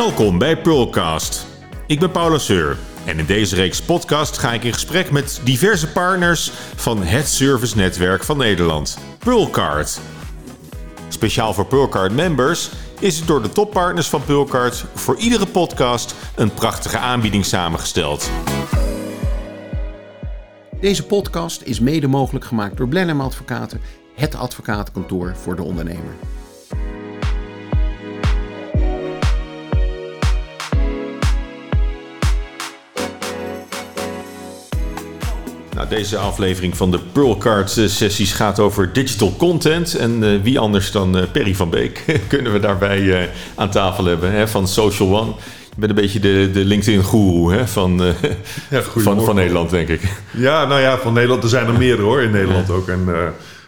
Welkom bij Pearlcast. Ik ben Paula Seur en in deze reeks podcast ga ik in gesprek met diverse partners van het servicenetwerk van Nederland, Pearlcard. Speciaal voor Pearlcard members is het door de toppartners van Pearlcard voor iedere podcast een prachtige aanbieding samengesteld. Deze podcast is mede mogelijk gemaakt door Blenheim Advocaten, het advocatenkantoor voor de ondernemer. Nou, deze aflevering van de Pearlcard eh, sessies gaat over digital content. En uh, wie anders dan uh, Perry van Beek kunnen we daarbij uh, aan tafel hebben hè, van Social One. Je bent een beetje de, de LinkedIn-goeroe van, ja, van, van Nederland, denk ik. Ja, nou ja, van Nederland. Er zijn er meerdere hoor, in Nederland ook. En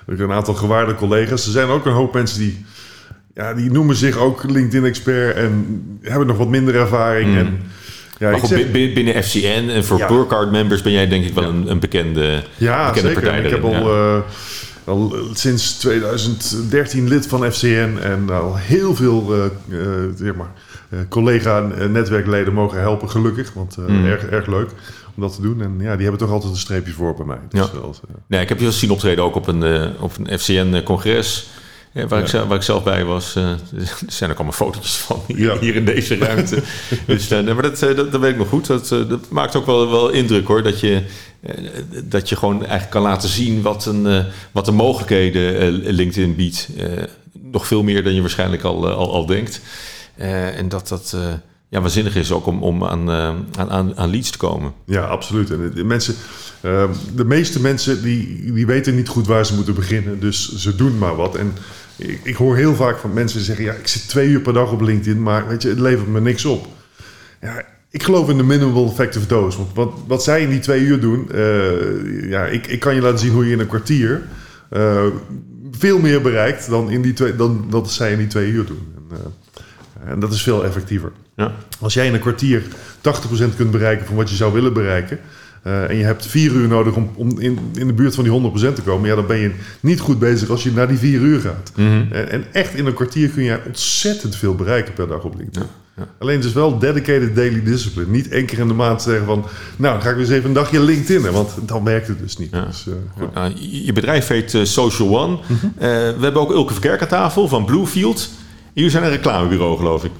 een aantal gewaarde collega's. Er zijn ook een hoop mensen die, ja, die noemen zich ook LinkedIn-expert en hebben nog wat minder ervaring. Mm. En, ja, maar goed, zeg, binnen FCN en voor ja. Burkard members ben jij denk ik wel een, een bekende, ja, bekende zeker. partij. Ik heb al, uh, al sinds 2013 lid van FCN en al heel veel uh, uh, zeg maar, collega-netwerkleden mogen helpen, gelukkig. Want mm. erg, erg leuk om dat te doen. En ja, die hebben toch altijd een streepje voor bij mij. Dus ja. nee, ik heb je wel zien optreden ook op een, op een FCN-congres. Ja, waar, ja. ik zelf, waar ik zelf bij was, uh, er zijn ook allemaal fotootjes van hier, ja. hier in deze ruimte. dus, uh, maar dat, dat, dat, weet ik nog goed. Dat, dat maakt ook wel, wel indruk hoor. Dat je, dat je gewoon eigenlijk kan laten zien wat, een, wat de mogelijkheden LinkedIn biedt. nog veel meer dan je waarschijnlijk al, al, al denkt. en dat dat ja, waanzinnig is ook om, om aan, aan, aan, aan leads te komen. Ja, absoluut. En de, mensen, uh, de meeste mensen die, die weten niet goed waar ze moeten beginnen. Dus ze doen maar wat. En ik, ik, hoor heel vaak van mensen zeggen... ja, ik zit twee uur per dag op LinkedIn, maar weet je, het levert me niks op. Ja, ik geloof in de minimal effective dose. Want wat, wat zij in die twee uur doen... Uh, ja, ik, ik kan je laten zien hoe je in een kwartier... Uh, veel meer bereikt dan, in die twee, dan dat zij in die twee uur doen. En, en dat is veel effectiever. Ja. Als jij in een kwartier 80% kunt bereiken van wat je zou willen bereiken... Uh, en je hebt vier uur nodig om, om in, in de buurt van die 100% te komen... ja, dan ben je niet goed bezig als je naar die vier uur gaat. Mm -hmm. en, en, echt in een kwartier kun je ontzettend veel bereiken per dag op LinkedIn. Ja. Alleen het is wel dedicated daily discipline. Niet één keer in de maand zeggen van... nou, dan ga ik eens even een dagje LinkedIn. Want dan werkt het dus niet. Ja. Dus, uh, goed, nou, je bedrijf heet uh, Social One. Mm -hmm. we hebben ook Ulke Verkerk aan tafel van Bluefield... Jullie zijn een reclamebureau, geloof ik.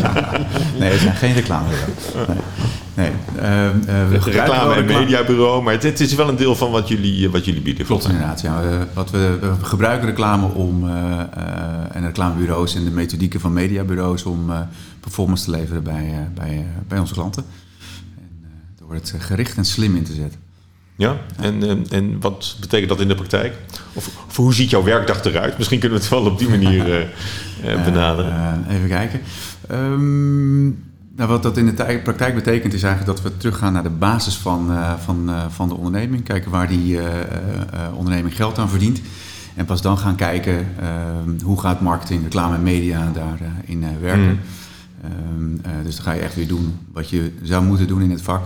nee, we zijn geen reclamebureau. Nee. nee. Uh, uh, we reclame- en mediabureau, maar het, het, is wel een deel van wat jullie, wat jullie bieden. Klopt, inderdaad. Ja. Wat we, we, gebruiken reclame om, en reclamebureaus en de methodieken van mediabureaus om performance te leveren bij, bij, bij onze klanten. En, door het gericht en slim in te zetten. Ja, en, en, en wat betekent dat in de praktijk? Of, of, hoe ziet jouw werkdag eruit? Misschien kunnen we het wel op die manier uh, benaderen. Uh, even kijken. Um, nou, wat dat in de praktijk betekent is eigenlijk dat we teruggaan naar de basis van, van, van de onderneming. Kijken waar die onderneming geld aan verdient. En pas dan gaan kijken ehm, hoe gaat marketing, reclame en media daarin werken. Mm. Um, dus dan ga je echt weer doen wat je zou moeten doen in het vak.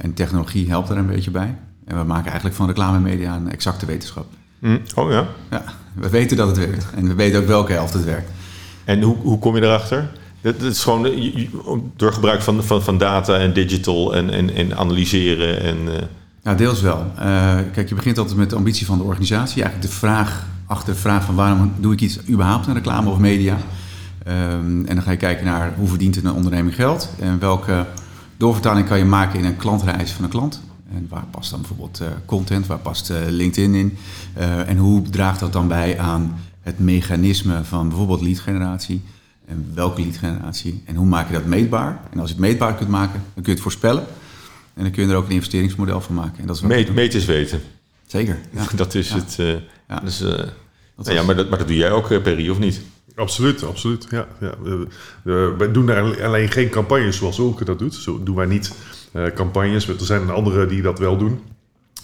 En technologie helpt er een beetje bij. En we maken eigenlijk van reclame en media een exacte wetenschap. Mm. Oh ja? Ja, we weten dat het werkt. En we weten ook welke helft het werkt. En hoe, hoe kom je erachter? Dat, dat is gewoon door gebruik van, van, van data en digital en, en, en analyseren. En, uh... Nou, deels wel. Uh, kijk, je begint altijd met de ambitie van de organisatie. Eigenlijk de vraag achter de vraag van waarom doe ik iets überhaupt in reclame of media? Um, en dan ga je kijken naar hoe verdient een onderneming geld en welke doorvertaling kan je maken in een klantreis van een klant. En waar past dan bijvoorbeeld uh, content, waar past uh, LinkedIn in? Uh, en hoe draagt dat dan bij aan het mechanisme van bijvoorbeeld leadgeneratie? En welke leadgeneratie? En hoe maak je dat meetbaar? En als je het meetbaar kunt maken, dan kun je het voorspellen. En dan kun je er ook een investeringsmodel van maken. En dat is Meet, meet is weten. Zeker. Ja. dat is ja. het. ja. Dus, dat ja, maar, dat, maar dat doe jij ook, Perry, of niet? Absoluut, absoluut. Ja, ja. We, doen alleen geen campagnes zoals Ulke dat doet. Zo doen wij niet uh, campagnes. Er zijn anderen die dat wel doen.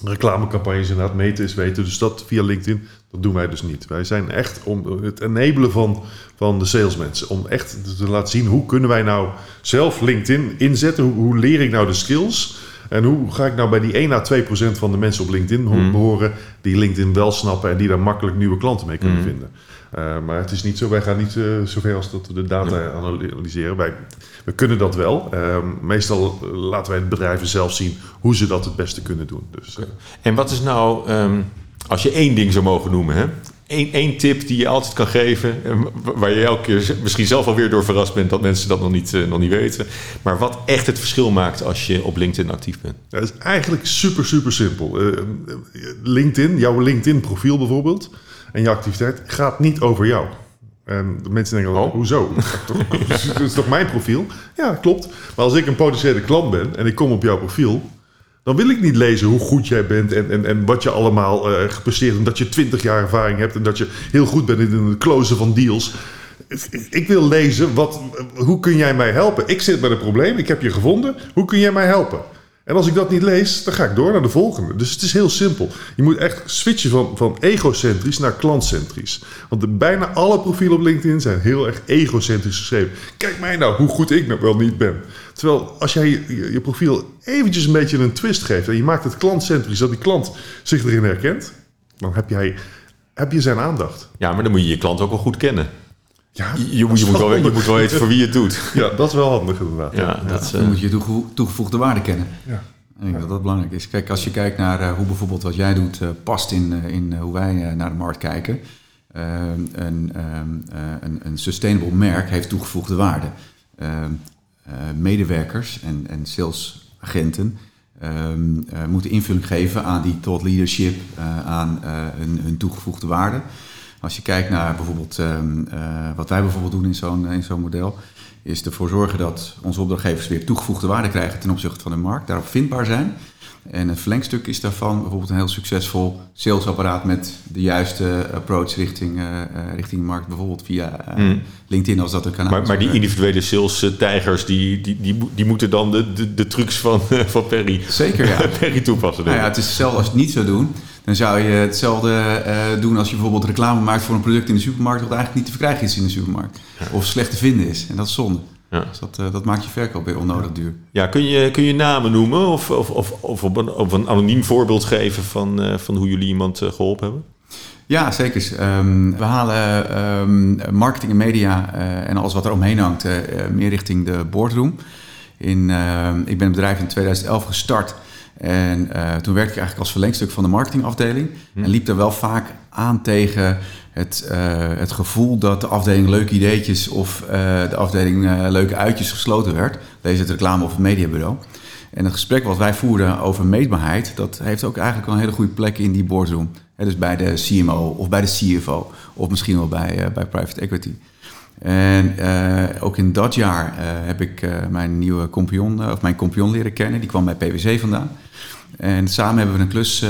Reclamecampagnes inderdaad, meten is weten. Dus dat via LinkedIn, dat doen wij dus niet. Wij zijn echt om het enabelen van, van de salesmensen. Om echt te laten zien hoe kunnen wij nou zelf LinkedIn inzetten. Hoe leer ik nou de skills En hoe ga ik nou bij die 1 à 2 procent van de mensen op LinkedIn mm. behoren die LinkedIn wel snappen en die daar makkelijk nieuwe klanten mee kunnen mm. vinden? Uh, maar het is niet zo, wij gaan niet uh, zover als dat we de data analyseren. Wij, we kunnen dat wel. Uh, meestal laten wij de bedrijven zelf zien hoe ze dat het beste kunnen doen. Dus. En wat is nou, um, als je één ding zou mogen noemen, hè? Eén, één tip die je altijd kan geven, waar je elke keer misschien zelf alweer door verrast bent dat mensen dat nog niet, uh, nog niet weten. Maar wat echt het verschil maakt als je op LinkedIn actief bent? Dat is eigenlijk super, super simpel. Uh, LinkedIn, jouw LinkedIn-profiel bijvoorbeeld, en je activiteit gaat niet over jou. En de mensen denken, oh. hoezo? Dat is toch mijn profiel? Ja, klopt. Maar als ik een potentiële klant ben en ik kom op jouw profiel... dan wil ik niet lezen hoe goed jij bent en, en, en wat je allemaal uh, gepresteerd... en dat je 20 jaar ervaring hebt en dat je heel goed bent in het closen van deals... Ik wil lezen, wat, hoe kun jij mij helpen? Ik zit met een probleem, ik heb je gevonden. Hoe kun jij mij helpen? En als ik dat niet lees, dan ga ik door naar de volgende. Dus het is heel simpel. Je moet echt switchen van, van egocentrisch naar klantcentrisch. Want de, bijna alle profielen op LinkedIn zijn heel erg egocentrisch geschreven. Kijk mij nou, hoe goed ik nou wel niet ben. Terwijl als jij je, je, profiel eventjes een beetje een twist geeft... en je maakt het klantcentrisch, dat die klant zich erin herkent... dan heb, jij, heb je zijn aandacht. Ja, maar dan moet je je klant ook wel goed kennen. Ja, je, je, moet, je, moet wel, je moet wel weten voor wie je het doet. Ja, dat is wel handig inderdaad. Ja, dat ja. Dan moet je toegevoegde waarde kennen. Ja. Ik denk dat dat belangrijk is. Kijk, als je kijkt naar uh, hoe bijvoorbeeld wat jij doet uh, past in, in hoe wij naar de markt kijken. Een, een, een, sustainable merk heeft toegevoegde waarde. medewerkers en, en salesagenten moeten invulling geven aan die thought leadership, aan hun, hun toegevoegde waarde. Als je kijkt naar bijvoorbeeld um, uh, wat wij bijvoorbeeld doen in zo'n in zo'n model, is ervoor zorgen dat onze opdrachtgevers weer toegevoegde waarde krijgen ten opzichte van de markt, daarop vindbaar zijn. En een verlengstuk is daarvan bijvoorbeeld een heel succesvol salesapparaat met de juiste approach richting, uh, richting de markt, bijvoorbeeld via uh, mm. LinkedIn als dat een kanaal Maar, maar die individuele sales-tijgers, die, die, die, die, moeten dan de, de, de trucs van, van Perry, Zeker, ja. Perry toepassen. Nou ja, het is zelfs als het niet zou doen, dan zou je hetzelfde uh, doen als je bijvoorbeeld reclame maakt voor een product in de supermarkt, wat eigenlijk niet te verkrijgen is in de supermarkt. Ja. Of slecht te vinden is. En dat is zonde. Ja. Dus dat, uh, dat maakt je verkoop weer onnodig duur. Ja, kun je, kun je namen noemen of, of, of, of op, een, op een anoniem voorbeeld geven van, uh, van hoe jullie iemand geholpen hebben? Ja, zeker. Um, we halen um, marketing en media en alles wat er omheen hangt meer richting de boardroom. In, ik ben het bedrijf in 2011 gestart en uh, toen werkte ik eigenlijk als verlengstuk van de marketingafdeling. En liep er wel vaak aan tegen het, uh, het gevoel dat de afdeling leuke ideetjes of uh, de afdeling leuke uitjes gesloten werd. Deze het reclame of het mediabureau. En het gesprek wat wij voerden over meetbaarheid, dat heeft ook eigenlijk wel een hele goede plek in die boardroom. He, dus bij de CMO of bij de CFO of misschien wel bij, bij private equity. En uh, ook in dat jaar uh, heb ik uh, mijn nieuwe compagnon, of mijn compagnon leren kennen. Die kwam bij PwC vandaan. En samen hebben we een klus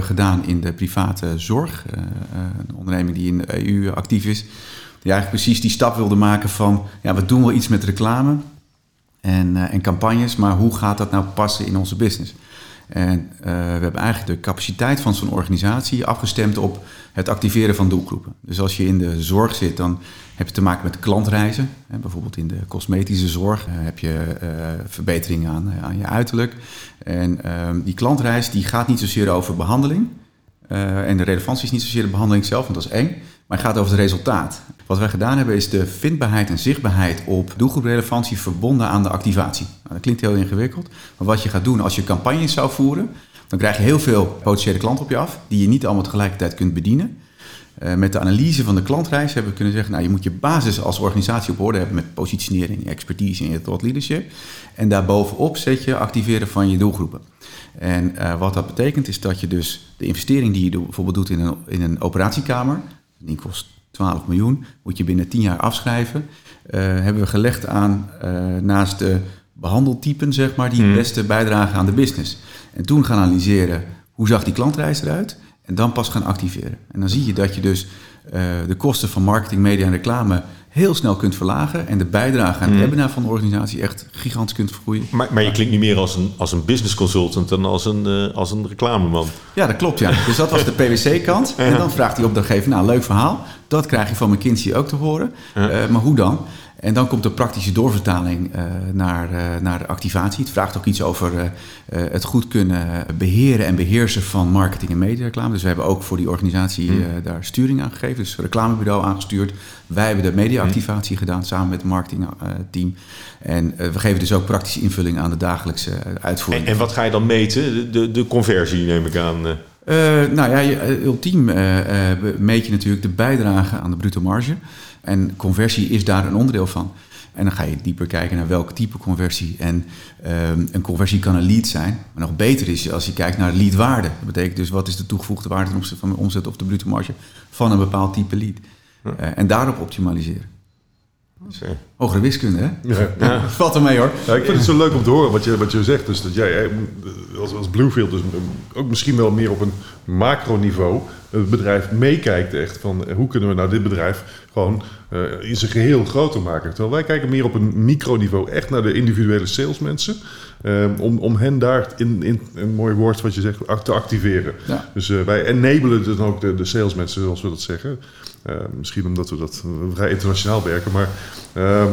gedaan in de private zorg. een onderneming die in de EU actief is. Die eigenlijk precies die stap wilde maken van... ja, we doen wel iets met reclame en, en campagnes... maar hoe gaat dat nou passen in onze business? En uh, we hebben eigenlijk de capaciteit van zo'n organisatie afgestemd op het activeren van doelgroepen. Dus als je in de zorg zit, dan heb je te maken met klantreizen. Bijvoorbeeld in de cosmetische zorg uh, heb je uh, verbeteringen aan, aan je uiterlijk. En ehm, die klantreis die gaat niet zozeer over behandeling. en de relevantie is niet zozeer de behandeling zelf, want dat is eng. Maar het gaat over het resultaat. Wat wij gedaan hebben is de vindbaarheid en zichtbaarheid op doelgroeprelevantie verbonden aan de activatie. Nou, dat klinkt heel ingewikkeld, maar wat je gaat doen als je campagnes zou voeren, dan krijg je heel veel potentiële klanten op je af die je niet allemaal tegelijkertijd kunt bedienen. Uh, met de analyse van de klantreis hebben we kunnen zeggen, nou je moet je basis als organisatie op orde hebben met positionering, expertise en je thought leadership. En daarbovenop zet je activeren van je doelgroepen. En uh, wat dat betekent is dat je dus de investering die je bijvoorbeeld doet in een, in een operatiekamer, die kost 12 miljoen, moet je binnen 10 jaar afschrijven. Uh, hebben we gelegd aan uh, naast de behandeltypen, zeg maar, die het beste bijdragen aan de business. En toen gaan analyseren hoe zag die klantreis eruit en dan pas gaan activeren. En dan zie je dat je dus uh, de kosten van marketing, media en reclame heel snel kunt verlagen en de bijdrage aan het mm. webinar van de organisatie echt gigantisch kunt vergroeien. Maar, maar je klinkt niet meer als een, als een business consultant dan als een, uh, als een reclameman. Ja, dat klopt. Ja. Dus dat was de PwC-kant. En dan vraagt die opdrachtgever, nou leuk verhaal, dat krijg je van McKinsey ook te horen. Uh, maar hoe dan? En dan komt de praktische doorvertaling uh, naar, uh, naar activatie. Het vraagt ook iets over uh, het goed kunnen beheren en beheersen van marketing en mediareclame. Dus we hebben ook voor die organisatie hmm. daar sturing aan gegeven. Dus reclamebureau aangestuurd. Wij hebben de mediaactivatie hmm. gedaan samen met het marketingteam. en we geven dus ook praktische invulling aan de dagelijkse uitvoering. En, en wat ga je dan meten? De, de conversie neem ik aan. Nou ja, ultiem meet je natuurlijk de bijdrage aan de bruto marge. En conversie is daar een onderdeel van. En dan ga je dieper kijken naar welk type conversie. En um, een conversie kan een lead zijn. Maar nog beter is als je kijkt naar leadwaarde. Dat betekent dus wat is de toegevoegde waarde ten opzichte van de omzet of de bruto marge van een bepaald type lead. Uh, en daarop optimaliseren. Hogere wiskunde, hè? Ja. ja. Valt er mee hoor. Ja, ik vind het zo leuk om te horen wat je, wat je zegt. Dus dat jij als, als Bluefield dus ook misschien wel meer op een macroniveau het bedrijf meekijkt echt van hoe kunnen we nou dit bedrijf gewoon uh, in zijn geheel groter maken. Terwijl wij kijken meer op een microniveau echt naar de individuele salesmensen. Om, om hen daar in, in een mooi woord wat je zegt te activeren. Ja. Dus uh, wij enablen dan ook de, de salesmensen zoals we dat zeggen. Uh, misschien omdat we dat vrij internationaal werken. Maar uh,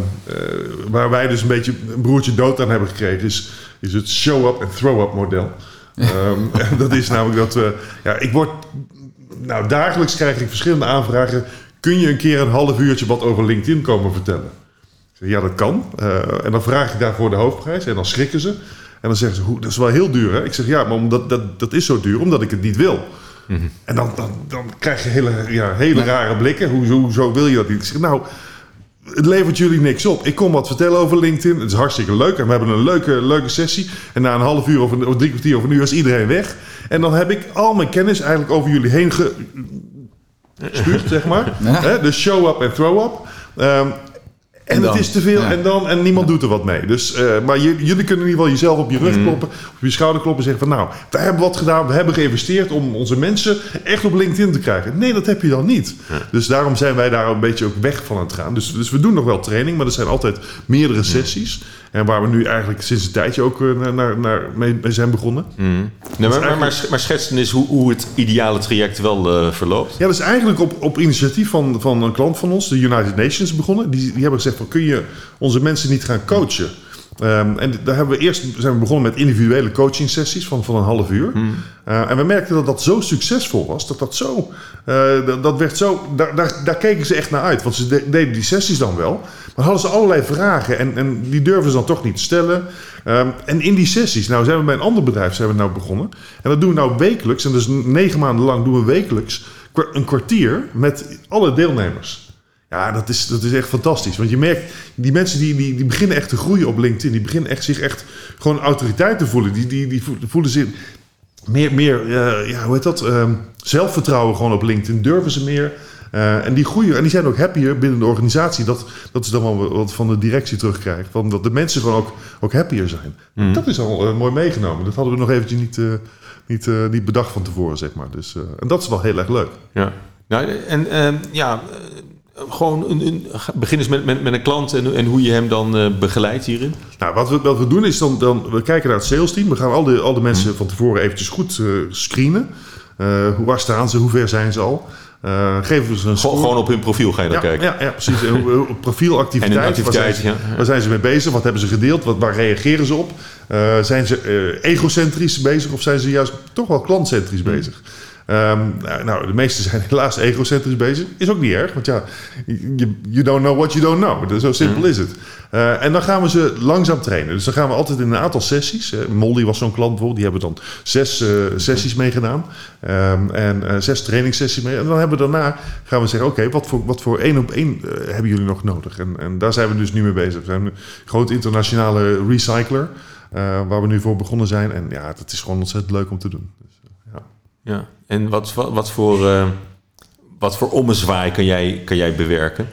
waar wij dus een beetje een broertje dood aan hebben gekregen, is, is het show-up en throw-up model. um, dat is namelijk dat we. Ja, ik word. Nou, dagelijks krijg ik verschillende aanvragen. Kun je een keer een half uurtje wat over LinkedIn komen vertellen? Zeg, ja, dat kan. Uh, en dan vraag ik daarvoor de hoofdprijs en dan schrikken ze. En dan zeggen ze, dat is wel heel duur. Hè? Ik zeg, ja, maar omdat, dat, dat is zo duur omdat ik het niet wil. Mhm. En dan, dan, dan krijg je hele, ja, hele rare blikken. Hoezo, hoezo wil je dat niet? Ik zeg, nou, het levert jullie niks op. Ik kom wat vertellen over LinkedIn. Het is hartstikke leuk. En we hebben een leuke, leuke sessie. En na een half uur of, een, of drie kwartier of een uur is iedereen weg. En dan heb ik al mijn kennis eigenlijk over jullie heen gestuurd, zeg maar. Ja. De show up en throw up. Um, en, het is te veel en dan en niemand doet er wat mee. Dus, uh, maar jullie kunnen in ieder geval jezelf op je rug mhm. kloppen, op je schouder kloppen en zeggen van nou, we hebben wat gedaan, we hebben geïnvesteerd om onze mensen echt op LinkedIn te krijgen. Nee, dat heb je dan niet. Dus daarom zijn wij daar een beetje ook weg van aan het gaan. Dus, dus we doen nog wel training, maar er zijn altijd meerdere sessies. En waar we nu eigenlijk sinds een tijdje ook uh, naar, naar, mee, zijn begonnen. Mm. Nee, maar, maar, maar, maar schetsen eens hoe, hoe het ideale traject wel uh, verloopt. Ja, dat is eigenlijk op, op initiatief van, van een klant van ons, de United Nations, begonnen. Die, die hebben gezegd: van, kun je onze mensen niet gaan coachen? Um, en daar hebben we eerst zijn we begonnen met individuele coaching sessies van, van een half uur. Hmm. Uh, en we merkten dat dat zo succesvol was. Dat dat zo. Uh, dat, dat, werd zo. Daar, daar, daar, keken ze echt naar uit. Want ze deden die sessies dan wel. Maar hadden ze allerlei vragen. En, en die durven ze dan toch niet te stellen. Um, en in die sessies. Nou zijn we bij een ander bedrijf zijn we nou begonnen. En dat doen we nou wekelijks. En dus negen maanden lang doen we wekelijks een kwartier met alle deelnemers. Ja, dat is, dat is echt fantastisch. Want je merkt, die mensen die, die, die beginnen echt te groeien op LinkedIn. Die beginnen echt zich echt gewoon autoriteit te voelen. Die, die, die voelen zich meer, meer uh, ja, hoe heet dat? Uh, zelfvertrouwen gewoon op LinkedIn. Durven ze meer. Uh, en die groeien. En die zijn ook happier binnen de organisatie. Dat, dat is dan wel wat van de directie terugkrijgt. Van dat de mensen gewoon ook, ook happier zijn. Mm. Dat is al uh, mooi meegenomen. Dat hadden we nog eventjes niet, niet, niet bedacht van tevoren, zeg maar. Dus, en dat is wel heel erg leuk. Ja. Nou, en ehm, ja, gewoon een, een, begin eens met, met, met een klant en, en hoe je hem dan uh, begeleidt hierin? Nou, wat we, wat we doen is dan, dan we kijken naar het sales team. We gaan al, de, al de mensen van tevoren eventjes goed uh, screenen. Uh, hoe waar staan ze? Hoe ver zijn ze al? Uh, geven we ze een. Gewoon op hun profiel ga je dan ja, kijken? Ja, ja precies. profielactiviteit. En activiteit, waar, zijn ze, ja. waar zijn ze mee bezig? Wat hebben ze gedeeld? Wat, waar reageren ze op? Uh, zijn ze egocentrisch bezig of zijn ze juist toch wel klantcentrisch hmm. bezig? Um, nou, de meesten zijn helaas egocentrisch bezig. Is ook niet erg, want ja, you, you don't know what you don't know. Zo simpel mm. is het. Uh, en dan gaan we ze langzaam trainen. Dus dan gaan we altijd in een aantal sessies. Uh, Molly was zo'n klant bijvoorbeeld, die hebben dan zes uh, sessies meegedaan. Um, en zes trainingssessies mee. En dan hebben we daarna gaan we zeggen: oké, okay, wat, voor, wat voor één op één hebben jullie nog nodig? En, en daar zijn we dus nu mee bezig. We zijn een groot internationale recycler. waar we nu voor begonnen zijn. En ja, dat is gewoon ontzettend leuk om te doen. Ja. En wat, wat, wat voor, uh, wat voor ommezwaai kan jij, kan jij bewerken?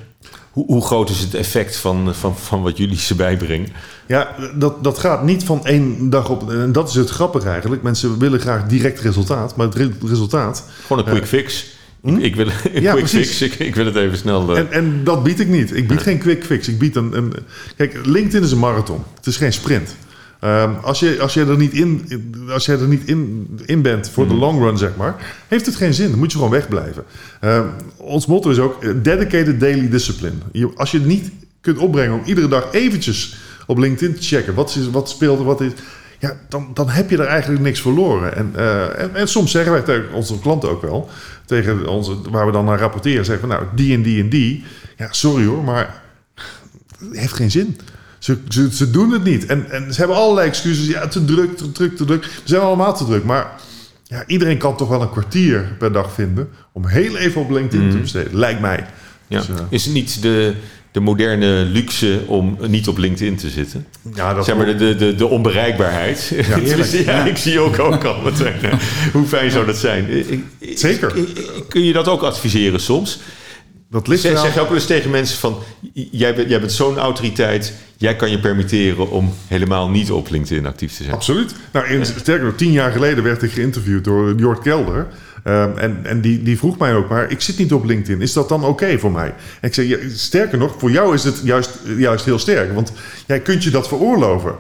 Hoe, hoe groot is het effect van, van, van wat jullie ze bijbrengen? Ja, dat, dat gaat niet van één dag op. En dat is het grappige eigenlijk. Mensen willen graag direct resultaat. Maar het resultaat... Gewoon een quick uh, fix. Hm? Ik wil een ja, quick fix. Ik, ik, wil het even snel. Uh... En, en dat bied ik niet. Ik bied ja. geen quick fix. Ik bied een, een. Kijk, LinkedIn is een marathon. Het is geen sprint. Um, als, je, als je er niet in, als je er niet in, in bent voor de mhm. long run, zeg maar, heeft het geen zin. Dan moet je gewoon wegblijven. Um, ons motto is ook dedicated daily discipline. Je, als je niet kunt opbrengen om iedere dag eventjes op LinkedIn te checken. Wat, is, wat speelt er, wat is... Ja, dan, dan heb je er eigenlijk niks verloren. En, uh, en, en, soms zeggen wij tegen onze klanten ook wel, tegen onze, waar we dan naar rapporteren, zeggen van nou, die en die en die. Ja, sorry hoor, maar het heeft geen zin. Ze, ze, ze, doen het niet. En, en ze hebben allerlei excuses. Ja, te druk, te druk, te druk. Ze zijn allemaal te druk. Maar ja, iedereen kan toch wel een kwartier per dag vinden om heel even op LinkedIn mm. te besteden. Lijkt mij. Ja. Dus, uh, is het niet de, de moderne luxe om niet op LinkedIn te zitten? Ja, dat zeg maar de, de, de, onbereikbaarheid. Ja, ja, ik zie ook ook al meteen. Hoe fijn zou dat zijn? Zeker. Kun je dat ook adviseren soms? Dat ligt zeg, zeg je ook wel eens tegen mensen van... jij bent, jij bent zo'n autoriteit... jij kan je permitteren om helemaal niet op LinkedIn actief te zijn. Absoluut. Nou, sterker nog, tien jaar geleden werd ik geïnterviewd door Jort Kelder... Um, en en die, die vroeg mij ook maar, ik zit niet op LinkedIn, is dat dan oké voor mij? En ik zei, ja, sterker nog, voor jou is het juist, juist heel sterk, want jij kunt je dat veroorloven.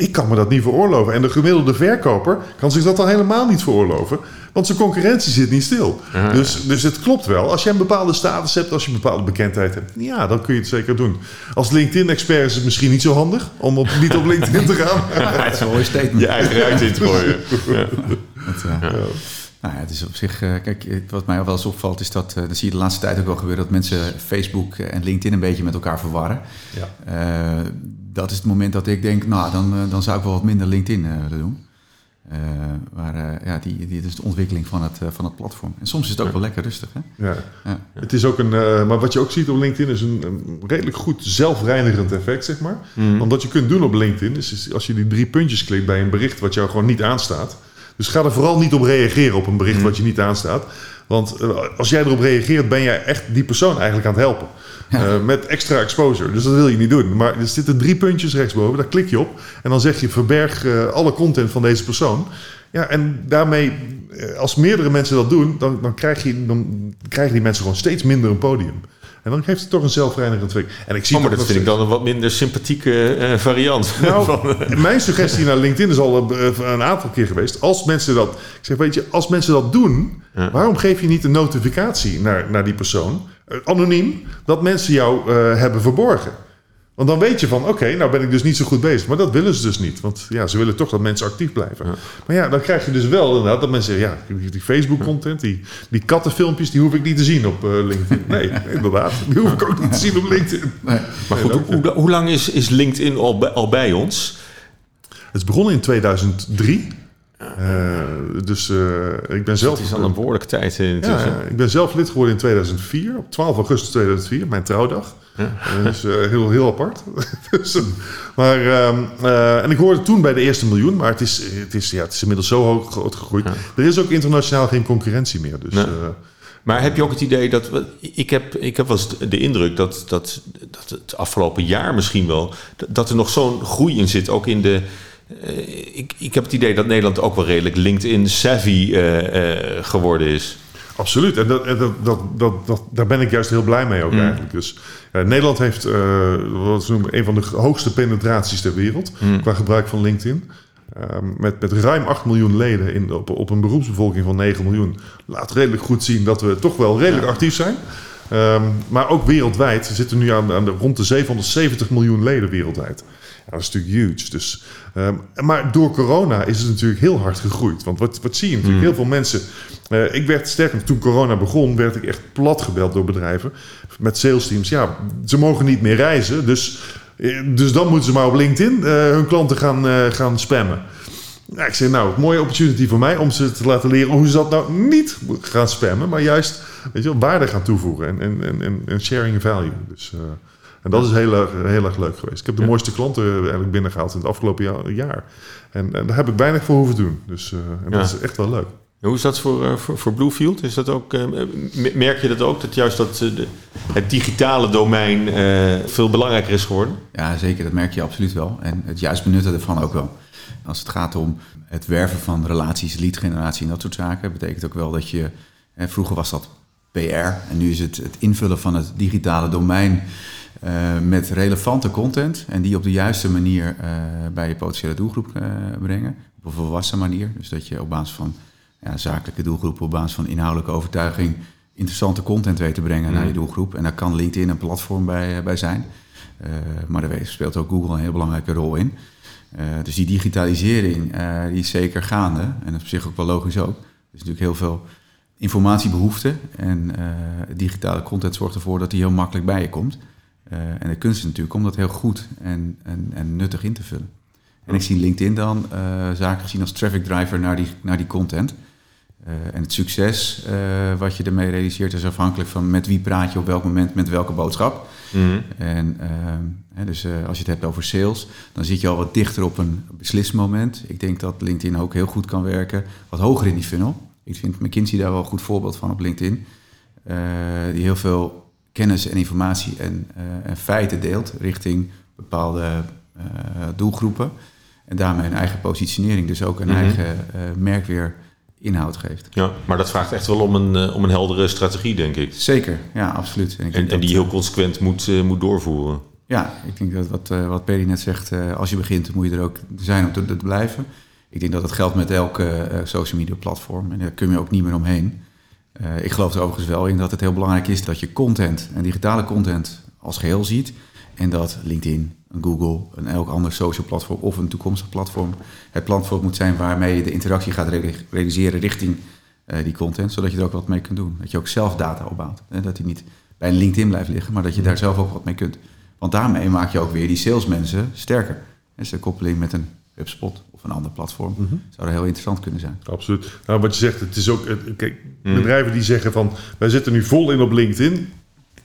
Ik kan me dat niet veroorloven. En de gemiddelde verkoper kan zich dat dan helemaal niet veroorloven. Want zijn concurrentie zit niet stil. Dus, dus het klopt wel. Als je een bepaalde status hebt, als je een bepaalde bekendheid hebt, ja, dan kun je het zeker doen. Als LinkedIn-expert is het misschien niet zo handig om op, niet op LinkedIn te gaan. het is een mooi statement. Je eigen ruimte in te gooien. Ja. ja. Nou ja, het is op zich, uh, kijk, wat mij wel eens opvalt is dat, uh, dat zie je de laatste tijd ook wel gebeuren, dat mensen Facebook en LinkedIn een beetje met elkaar verwarren. Ja. Uh, dat is het moment dat ik denk, nou, dan, dan zou ik wel wat minder LinkedIn willen doen. maar ja, die, die, is de ontwikkeling van het, van het platform. En soms is het ook wel lekker rustig. Hè? Ja. ja. Het is ook een, maar wat je ook ziet op LinkedIn is een, een redelijk goed zelfreinigend effect, zeg maar. Mm. Want wat je kunt doen op LinkedIn is, als je die drie puntjes klikt bij een bericht wat jou gewoon niet aanstaat dus ga er vooral niet op reageren op een bericht mm. wat je niet aanstaat. Want eh, als jij erop reageert, ben jij echt die persoon eigenlijk aan het helpen. Uh, met extra exposure. Dus dat wil je niet doen. Maar er zitten drie puntjes rechtsboven, daar klik je op. En dan zeg je verberg uh, alle content van deze persoon. Ja, en daarmee, als meerdere mensen dat doen, dan, dan, krijg je, dan krijgen die mensen gewoon steeds minder een podium. En dan geeft het toch een zelfreinigend effect. En ik zie oh, maar dat vind ik dan een wat minder sympathieke uh, variant. Nou, van, mijn suggestie naar LinkedIn is al uh, een aantal keer geweest. Als mensen dat, ik zeg, weet je, als mensen dat doen, ja. waarom geef je niet een notificatie naar, naar die persoon, anoniem, dat mensen jou hebben verborgen? Want dan weet je van, oké, nou ben ik dus niet zo goed bezig. Maar dat willen ze dus niet. Want ja, ze willen toch dat mensen actief blijven. Maar ja, dan krijg je dus wel inderdaad dat mensen zeggen... ja, die Facebook-content, die, die kattenfilmpjes... die hoef ik niet te zien op uh, LinkedIn. Nee, inderdaad. Die hoef ik ook niet te zien op LinkedIn. Nee. Maar goed, hoe, hoe, lang is, is LinkedIn al bij, al bij ons? Het is begonnen in 2003... Uh, dus uh, ik ben zelf. Het is al een behoorlijke tijd in. Ja, ik ben zelf lid geworden in 2004, op 12 augustus 2004, mijn trouwdag. Ja. Uh, heel, heel apart. dus, maar, uh, en ik hoorde toen bij de eerste miljoen, maar het is, het is, ja, het is inmiddels zo hoog groot gegroeid. Ja. Er is ook internationaal geen concurrentie meer. Dus, nee. maar heb je ook het idee dat. Ik heb, ik heb wel eens de indruk dat, dat, dat het afgelopen jaar misschien wel. dat er nog zo'n groei in zit, ook in de. Ik, ik heb het idee dat Nederland ook wel redelijk LinkedIn-savvy geworden is. Absoluut. En dat, dat, dat, dat, daar ben ik juist heel blij mee ook mm. eigenlijk. Dus uh, Nederland heeft uh, wat noemen een van de hoogste penetraties ter wereld mm. qua gebruik van LinkedIn. Uh, met, met ruim 8 miljoen leden in, op, op een beroepsbevolking van 9 miljoen. Laat redelijk goed zien dat we toch wel redelijk ja. actief zijn. Um, maar ook wereldwijd. We zitten nu aan, aan de, rond de 770 miljoen leden wereldwijd. Dat is natuurlijk huge. Dus, um, maar door corona is het natuurlijk heel hard gegroeid. Want wat, wat zie je natuurlijk? Mm. Heel veel mensen uh, ik werd sterker, toen corona begon, werd ik echt plat gebeld door bedrijven met sales teams. Ja, ze mogen niet meer reizen, dus, eh, dus dan moeten ze maar op LinkedIn uh, hun klanten gaan, uh, gaan spammen. Ja, ik zei, nou, mooie opportunity voor mij om ze te laten leren hoe ze dat nou niet gaan spammen, maar juist weet je, waarde gaan toevoegen en, en, en, en sharing value. Dus, en dat is heel erg, heel erg leuk geweest. Ik heb de ja. mooiste klanten eigenlijk binnengehaald in het afgelopen jaar. En, en daar heb ik weinig voor hoeven doen. Dus en dat is echt wel leuk. Hoe is dat voor, voor, voor Bluefield? Is dat ook, merk je dat ook, dat juist dat de, het digitale domein uh, veel belangrijker is geworden? Ja, zeker. Dat merk je absoluut wel. En het juist benutten ervan ook wel. Als het gaat om het werven van relaties, leadgeneratie en dat soort zaken, betekent ook wel dat je... Hè, vroeger was dat PR en nu is het het invullen van het digitale domein uh, met relevante content en die op de juiste manier uh, bij je potentiële doelgroep brengen. Op een volwassen manier. Dus dat je op basis van ja, zakelijke doelgroep op basis van inhoudelijke overtuiging interessante content weet te brengen mm. naar je doelgroep. En daar kan LinkedIn een platform bij, bij zijn. maar daar speelt ook Google een heel belangrijke rol in. dus die digitalisering die is zeker gaande. En dat is op zich ook wel logisch ook. Er is natuurlijk heel veel informatiebehoefte. En digitale content zorgt ervoor dat die heel makkelijk bij je komt. En de kunst is natuurlijk om dat heel goed en, en, en nuttig in te vullen. En ik zie LinkedIn dan zaken gezien als traffic driver naar die, naar die content. Uh, en het succes uh, wat je ermee realiseert is afhankelijk van met wie praat je op welk moment met welke boodschap. Mm En uh, hè, dus als je het hebt over sales, dan zit je al wat dichter op een beslismoment. Ik denk dat LinkedIn ook heel goed kan werken, wat hoger in die funnel. Ik vind McKinsey daar wel een goed voorbeeld van op LinkedIn. die heel veel kennis en informatie en, en feiten deelt richting bepaalde doelgroepen. En daarmee een eigen positionering, dus ook een mm -hmm. eigen merk weer inhoud geeft. Ja, maar dat vraagt echt wel om een, om een heldere strategie, denk ik. Zeker, ja, absoluut. En, en, en die heel consequent moet, moet doorvoeren. Ja, ik denk dat wat, wat Perry net zegt, als je begint moet je er ook zijn om te, te blijven. Ik denk dat dat geldt met elke social media platform en daar kun je ook niet meer omheen. Ik geloof er overigens wel in dat het heel belangrijk is dat je content en digitale content als geheel ziet. En dat LinkedIn, Google en elk ander social platform of een toekomstig platform het platform moet zijn waarmee je de interactie gaat realiseren richting uh, die content, zodat je er ook wat mee kunt doen. Dat je ook zelf data opbouwt. Hè? Dat die niet bij een LinkedIn blijft liggen, maar dat je daar zelf ook wat mee kunt. Want daarmee maak je ook weer die salesmensen sterker. En de koppeling met een HubSpot of een ander platform mm -hmm. zou er heel interessant kunnen zijn. Absoluut. Nou, wat je zegt, het is ook. Kijk, mhm. bedrijven die zeggen van wij zitten nu vol in op LinkedIn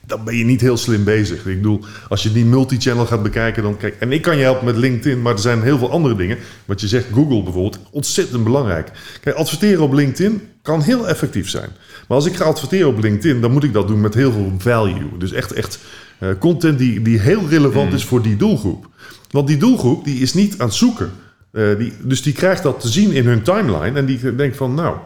dan ben je niet heel slim bezig. Ik bedoel, als je die multi-channel gaat bekijken, dan kijk. En ik kan je helpen met LinkedIn, maar er zijn heel veel andere dingen. Wat je zegt, Google bijvoorbeeld, ontzettend belangrijk. Kijk, adverteren op LinkedIn kan heel effectief zijn. Maar als ik ga adverteren op LinkedIn, dan moet ik dat doen met heel veel value. Dus echt, echt uh, content die, die heel relevant mm. is voor die doelgroep. Want die doelgroep die is niet aan het zoeken. Uh, die, dus die krijgt dat te zien in hun timeline. En die denkt van, nou,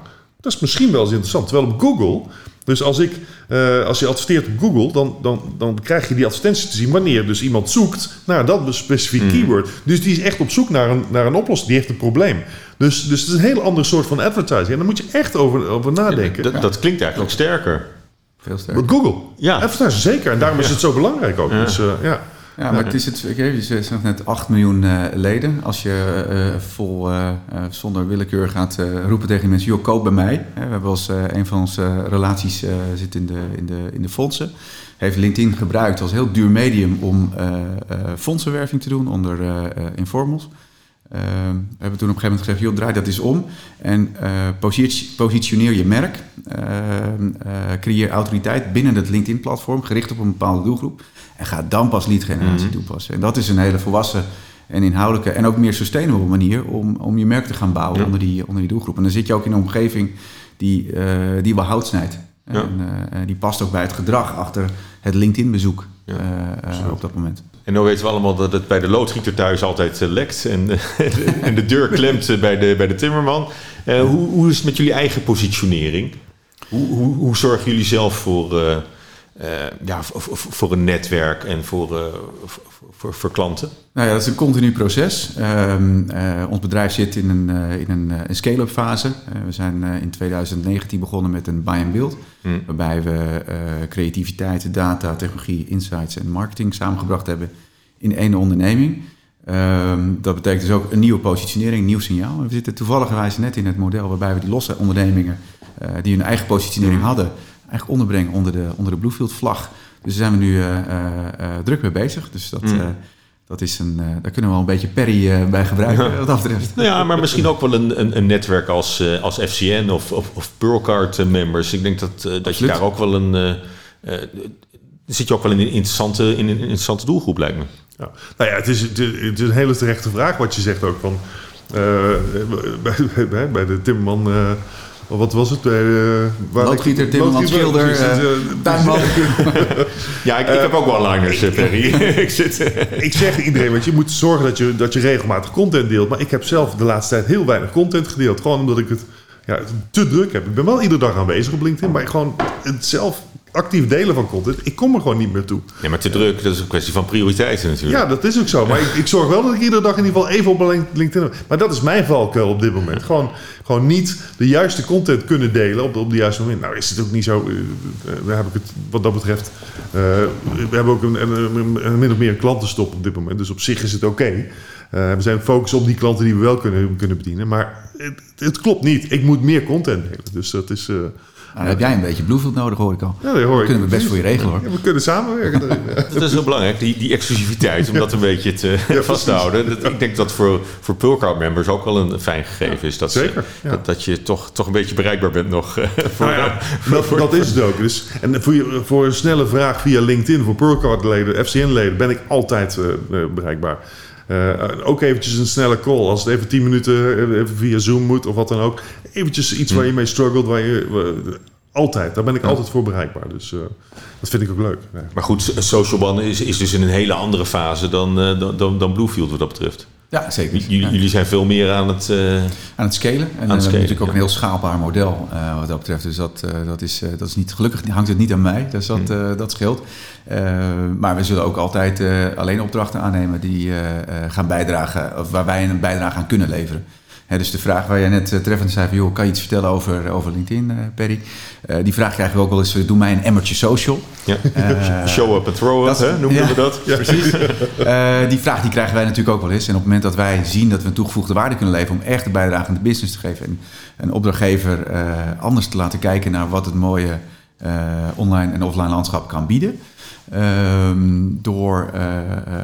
dat is misschien wel eens interessant. Terwijl op Google dus als, ik, uh, als je adverteert op Google, dan, dan, dan krijg je die advertentie te zien wanneer dus iemand zoekt naar dat specifiek mm. keyword. Dus die is echt op zoek naar een, naar een oplossing, die heeft een probleem. Dus, dus het is een heel ander soort van advertising. En daar moet je echt over, over nadenken. Ja, dat, dat, klinkt eigenlijk ook sterker. Veel sterker. Met Google. Ja. Advertising, zeker. En daarom is het zo belangrijk ook. Dus, uh, ja. Ja, maar het is het, je zegt net 8 miljoen uh, leden. Als je uh, vol, uh, zonder willekeur gaat roepen tegen mensen, joh, koop bij mij. we hebben als een van onze relaties zit in de, in, de, in de fondsen. Heeft LinkedIn gebruikt als heel duur medium om fondsenwerving te doen onder informals. we hebben toen op een gegeven moment gezegd, joh, draai dat eens om. En positioneer je merk. creëer autoriteit binnen het LinkedIn-platform, gericht op een bepaalde doelgroep. En ga dan pas lead generatie mm toepassen. En dat is een hele volwassen en inhoudelijke en ook meer sustainable manier om, om je merk te gaan bouwen onder, die, onder die doelgroep. En dan zit je ook in een omgeving die, uh, die wel hout snijdt. Ja. En uh, die past ook bij het gedrag achter het LinkedIn-bezoek ja, uh, op dat moment. En dan weten we allemaal dat het bij de loodgieter thuis altijd lekt en, en de deur klemt bij de, bij de timmerman. hoe, hoe is het met jullie eigen positionering? Hoe, hoe, hoe zorgen jullie zelf voor uh, ja, voor een netwerk en voor, uh, voor, voor, klanten? Nou ja, dat is een continu proces. Uh, ons bedrijf zit in een, in een, een scale-up fase. we zijn in 2019 begonnen met een buy-and-build. Hmm. Waarbij we creativiteit, data, technologie, insights en marketing samengebracht hebben in één onderneming. Ehm, dat betekent dus ook een nieuwe positionering, een nieuw signaal. We zitten toevallig net in het model waarbij we die losse ondernemingen die hun eigen positionering hmm. hadden eigenlijk onderbrengen onder de, onder de Bluefield vlag. Dus daar zijn we nu uh, uh, druk mee bezig. Dus dat, mm. dat is een, daar kunnen we wel een beetje Perry bij gebruiken, wat dat betreft. Nou ja, maar misschien ook wel een, een, een netwerk als, als FCN of, of, of Pearlcard members. Ik denk dat, dat je daar ook wel een... zit je ook wel in een interessante, in een interessante doelgroep, lijkt me. Ja. Nou ja, het is, het is een hele terechte vraag wat je zegt ook van... bij, bij, bij de Timmerman wat was het? Uh, Loodgieter, timmerman, schilder, uh, tuinman. ja, ik, ik heb ook wel liners, Ferry. ik, zit, ik zeg iedereen, want je moet zorgen dat je, dat je regelmatig content deelt. Maar ik heb zelf de laatste tijd heel weinig content gedeeld. Gewoon omdat ik het ja, te druk heb. Ik ben wel iedere dag aanwezig op LinkedIn, maar gewoon het zelf actief delen van content, ik kom er gewoon niet meer toe. Ja, maar te druk, dat is een kwestie van prioriteiten natuurlijk. Ja, dat is ook zo. Maar ik, ik zorg wel dat ik iedere dag in ieder geval even op mijn LinkedIn heb. Maar dat is mijn valkuil op dit moment. Gewoon, gewoon niet de juiste content kunnen delen op, op de juiste moment. Nou is het ook niet zo, uh, daar heb ik het wat dat betreft. Uh, we hebben ook een, een, een, min of meer een klantenstop op dit moment. Dus op zich is het oké. Okay. Uh, we zijn gefocust op die klanten die we wel kunnen, kunnen bedienen. Maar het, het, klopt niet. Ik moet meer content delen. Dus dat is... Nou, dan heb jij een beetje Bluefield nodig, hoor ik al. Ja, dat hoor ik. kunnen we best voor je regelen, hoor. Ja, we kunnen samenwerken. dat is heel belangrijk, die, die exclusiviteit, om dat een beetje te ja, vast te houden. Dat, ik denk dat voor, voor Pulcard members ook wel een fijn gegeven is. Dat, Zeker. Dat, dat je toch, toch een beetje bereikbaar bent nog. Voor, nou ja, dat, voor, dat is het ook. Dus, en voor, je, voor een snelle vraag via LinkedIn voor Pulcard-leden, FCN-leden, ben ik altijd uh, bereikbaar. Uh, ook eventjes een snelle call. Als het even 10 minuten even via Zoom moet of wat dan ook. Eventjes iets waar je mee struggelt, waar je altijd, daar ben ik altijd voor bereikbaar. Dus uh, dat vind ik ook leuk. Ja. Maar goed, social bannen is, is dus in een hele andere fase dan, uh, dan, dan Bluefield wat dat betreft. Ja, zeker. J jullie, jullie zijn veel meer aan het... Uh, aan het scalen. En we hebben scalen, natuurlijk ook een heel schaalbaar model wat dat betreft. Dus dat, dat, is, dat is niet... Gelukkig hangt het niet aan mij. Dus dat, Hmm. dat scheelt. maar we zullen ook altijd alleen opdrachten aannemen die gaan bijdragen... Of waar wij een bijdrage aan kunnen leveren. He, dus de vraag waar jij net uh, treffend zei van... joh, kan je iets vertellen over, over LinkedIn, uh, Perry? Uh, die vraag krijgen we ook wel eens... doe mij een emmertje social. Ja. Show up and throw up, hè? noemen ja, we dat. Ja, precies. die vraag die krijgen wij natuurlijk ook wel eens. En op het moment dat wij zien dat we een toegevoegde waarde kunnen leveren... om echt een bijdrage aan de business te geven... en een opdrachtgever anders te laten kijken... naar wat het mooie online en offline landschap kan bieden... Um, door, uh,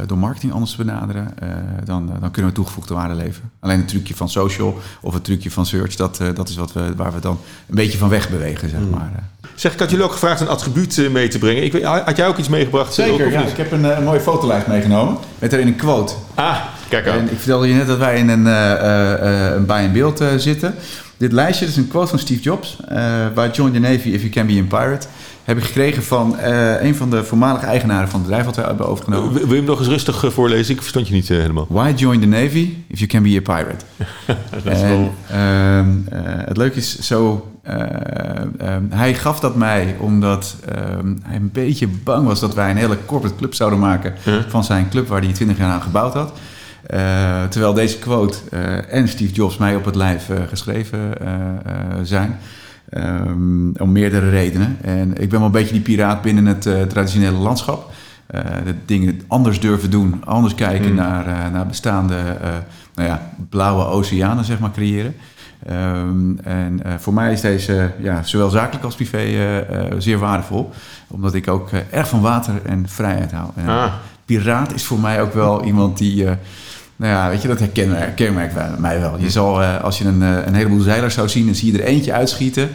door marketing anders te benaderen, uh, dan, dan kunnen we toegevoegde waarde leveren. Alleen het trucje van social of het trucje van search, dat, dat is wat we, waar we dan een beetje van weg bewegen, zeg maar. Zeg, ik had jullie ook gevraagd een attribuut mee te brengen. Ik, weet, had jij ook iets meegebracht? Zeker, ja. Ik heb een, een mooie fotolijst meegenomen met erin een quote. Ah, kijk aan. En ik vertelde je net dat wij in een, een bij een beeld zitten. Dit lijstje is een quote van Steve Jobs. by Join the Navy if you can be a pirate heb ik gekregen van uh, een van de voormalige eigenaren van het bedrijf wat wij hebben overgenomen. Wil je hem nog eens rustig uh, voorlezen? Ik verstond je niet uh, helemaal. Why join the Navy if you can be a pirate? dat is en, wel... het leuke is zo... um, hij gaf dat mij omdat um, hij een beetje bang was dat wij een hele corporate club zouden maken van zijn club waar hij 20 jaar aan gebouwd had. Terwijl deze quote en Steve Jobs mij op het lijf geschreven zijn. Um, om meerdere redenen. En ik ben wel een beetje die piraat binnen het traditionele landschap. de dingen anders durven doen, anders kijken Hmm. mm. naar, naar bestaande nou ja, blauwe oceanen, zeg maar, creëren. Um, en voor mij is deze, ja, zowel zakelijk als privé, zeer waardevol. Omdat ik ook erg van water en vrijheid hou. En ah. Piraat is voor mij ook wel iemand die... Nou ja, weet je, dat herkenmerkt kenmerk mij wel. Je zal, uh, als je een, uh, een heleboel zeilers zou zien, dan zie je er eentje uitschieten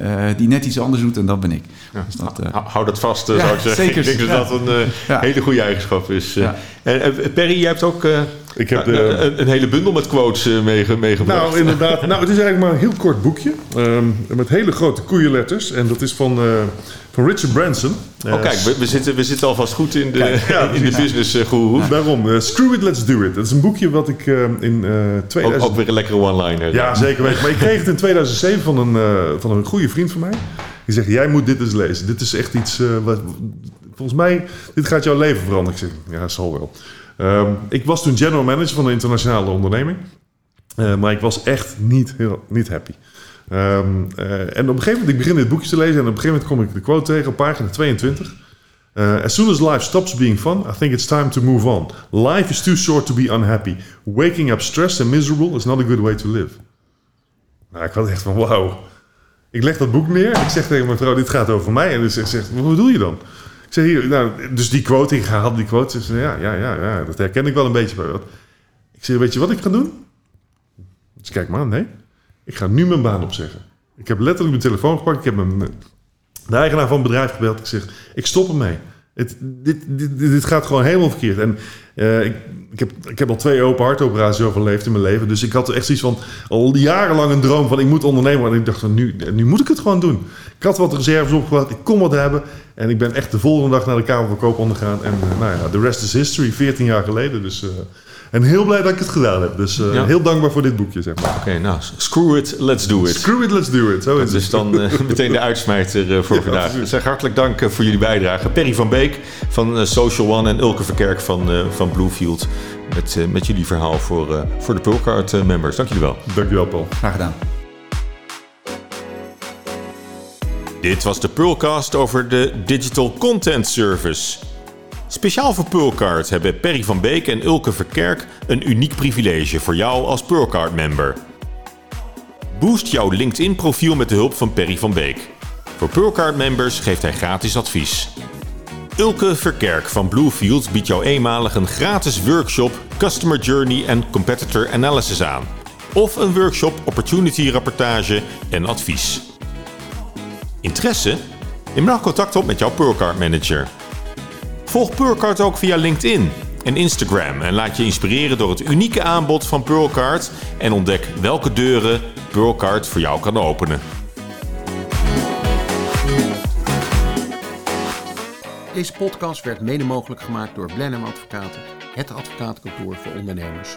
uh, die net iets anders doet en dat ben ik. Ja. Dus dat, hou dat vast, ja, zou ik zeggen. Zeker. Ik denk dat ja. dat een hele goede eigenschap is. En Perry, jij hebt ook ik heb de, een, een, hele bundel met quotes meege, meegebracht. Nou, inderdaad. nou, het is eigenlijk maar een heel kort boekje. Um, met hele grote koeienletters. En dat is van, van Richard Branson. Oh, kijk, we, we, zitten, we zitten alvast goed in de, ja, in de business uh, guru. Daarom, uh, Screw It, Let's Do It. Dat is een boekje wat ik uh, in 2000... Ook, ook, weer een lekkere one-liner. Ja, zeker weten. Maar ik kreeg het in 2007 van een, van een goede vriend van mij. Die zegt, jij moet dit eens lezen. Dit is echt iets... wat, volgens mij, dit gaat jouw leven veranderen. Ik zeg, ja, zal wel. Um, ik was toen general manager van een internationale onderneming. maar ik was echt niet, heel, niet happy. Um, uh, en op een gegeven moment, ik begin dit boekje te lezen en op een gegeven moment kom ik de quote tegen op pagina 22. Uh, as soon as life stops being fun, I think it's time to move on. Life is too short to be unhappy. Waking up stressed and miserable is not a good way to live. Nou, ik was echt van wauw. Ik leg dat boek neer en ik zeg tegen mijn vrouw, dit gaat over mij. En dus ze zegt, wat bedoel je dan? Zeg hier, nou, dus die quote, ik haal die quote. Ja, ja, ja, ja, dat herken ik wel een beetje bij wat. Ik zeg, weet je wat ik ga doen? Dus kijk maar, nee. Ik ga nu mijn baan opzeggen. Ik heb letterlijk mijn telefoon gepakt. Ik heb mijn, de eigenaar van het bedrijf gebeld. Ik zeg, ik stop ermee. Het, dit, dit, dit gaat gewoon helemaal verkeerd. En uh, ik, ik, heb, ik heb al twee open hartoperaties overleefd in mijn leven. Dus ik had echt zoiets van al jarenlang een droom van ik moet ondernemen. En ik dacht van nu, nu moet ik het gewoon doen. Ik had wat reserves opgebouwd. Ik kon wat hebben. En ik ben echt de volgende dag naar de Kamer van Koophandel gegaan. En nou ja, de rest is history, 14 jaar geleden. Dus en heel blij dat ik het gedaan heb. Dus uh, heel dankbaar voor dit boekje, zeg maar. Oké, nou, screw it, let's do it. Screw it, let's do it. Zo is dus dan uh, meteen de uitsmijter uh, voor ja, vandaag. Zeg hartelijk dank voor jullie bijdrage. Perry van Beek van Social One en Ulke Verkerk van, van Bluefield. Met, met jullie verhaal voor, voor de Pulcard members. Dank jullie wel. Dank je wel, Paul. Graag gedaan. Dit was de Pearlcast over de Digital Content Service. Speciaal voor Pearlcard hebben Perry van Beek en Ulke Verkerk een uniek privilege voor jou als Pearlcard-member. Boost jouw LinkedIn-profiel met de hulp van Perry van Beek. Voor Pearlcard-members geeft hij gratis advies. Ulke Verkerk van Bluefield biedt jou eenmalig een gratis workshop Customer Journey en Competitor Analysis aan. Of een workshop Opportunity Rapportage en advies. Interesse? Neem dan contact op met jouw Pearlcard Manager. Volg Pearlcard ook via LinkedIn en Instagram en laat je inspireren door het unieke aanbod van Pearlcard en ontdek welke deuren Pearlcard voor jou kan openen. Deze podcast werd mede mogelijk gemaakt door Blenheim Advocaten, het advocatenkantoor voor ondernemers.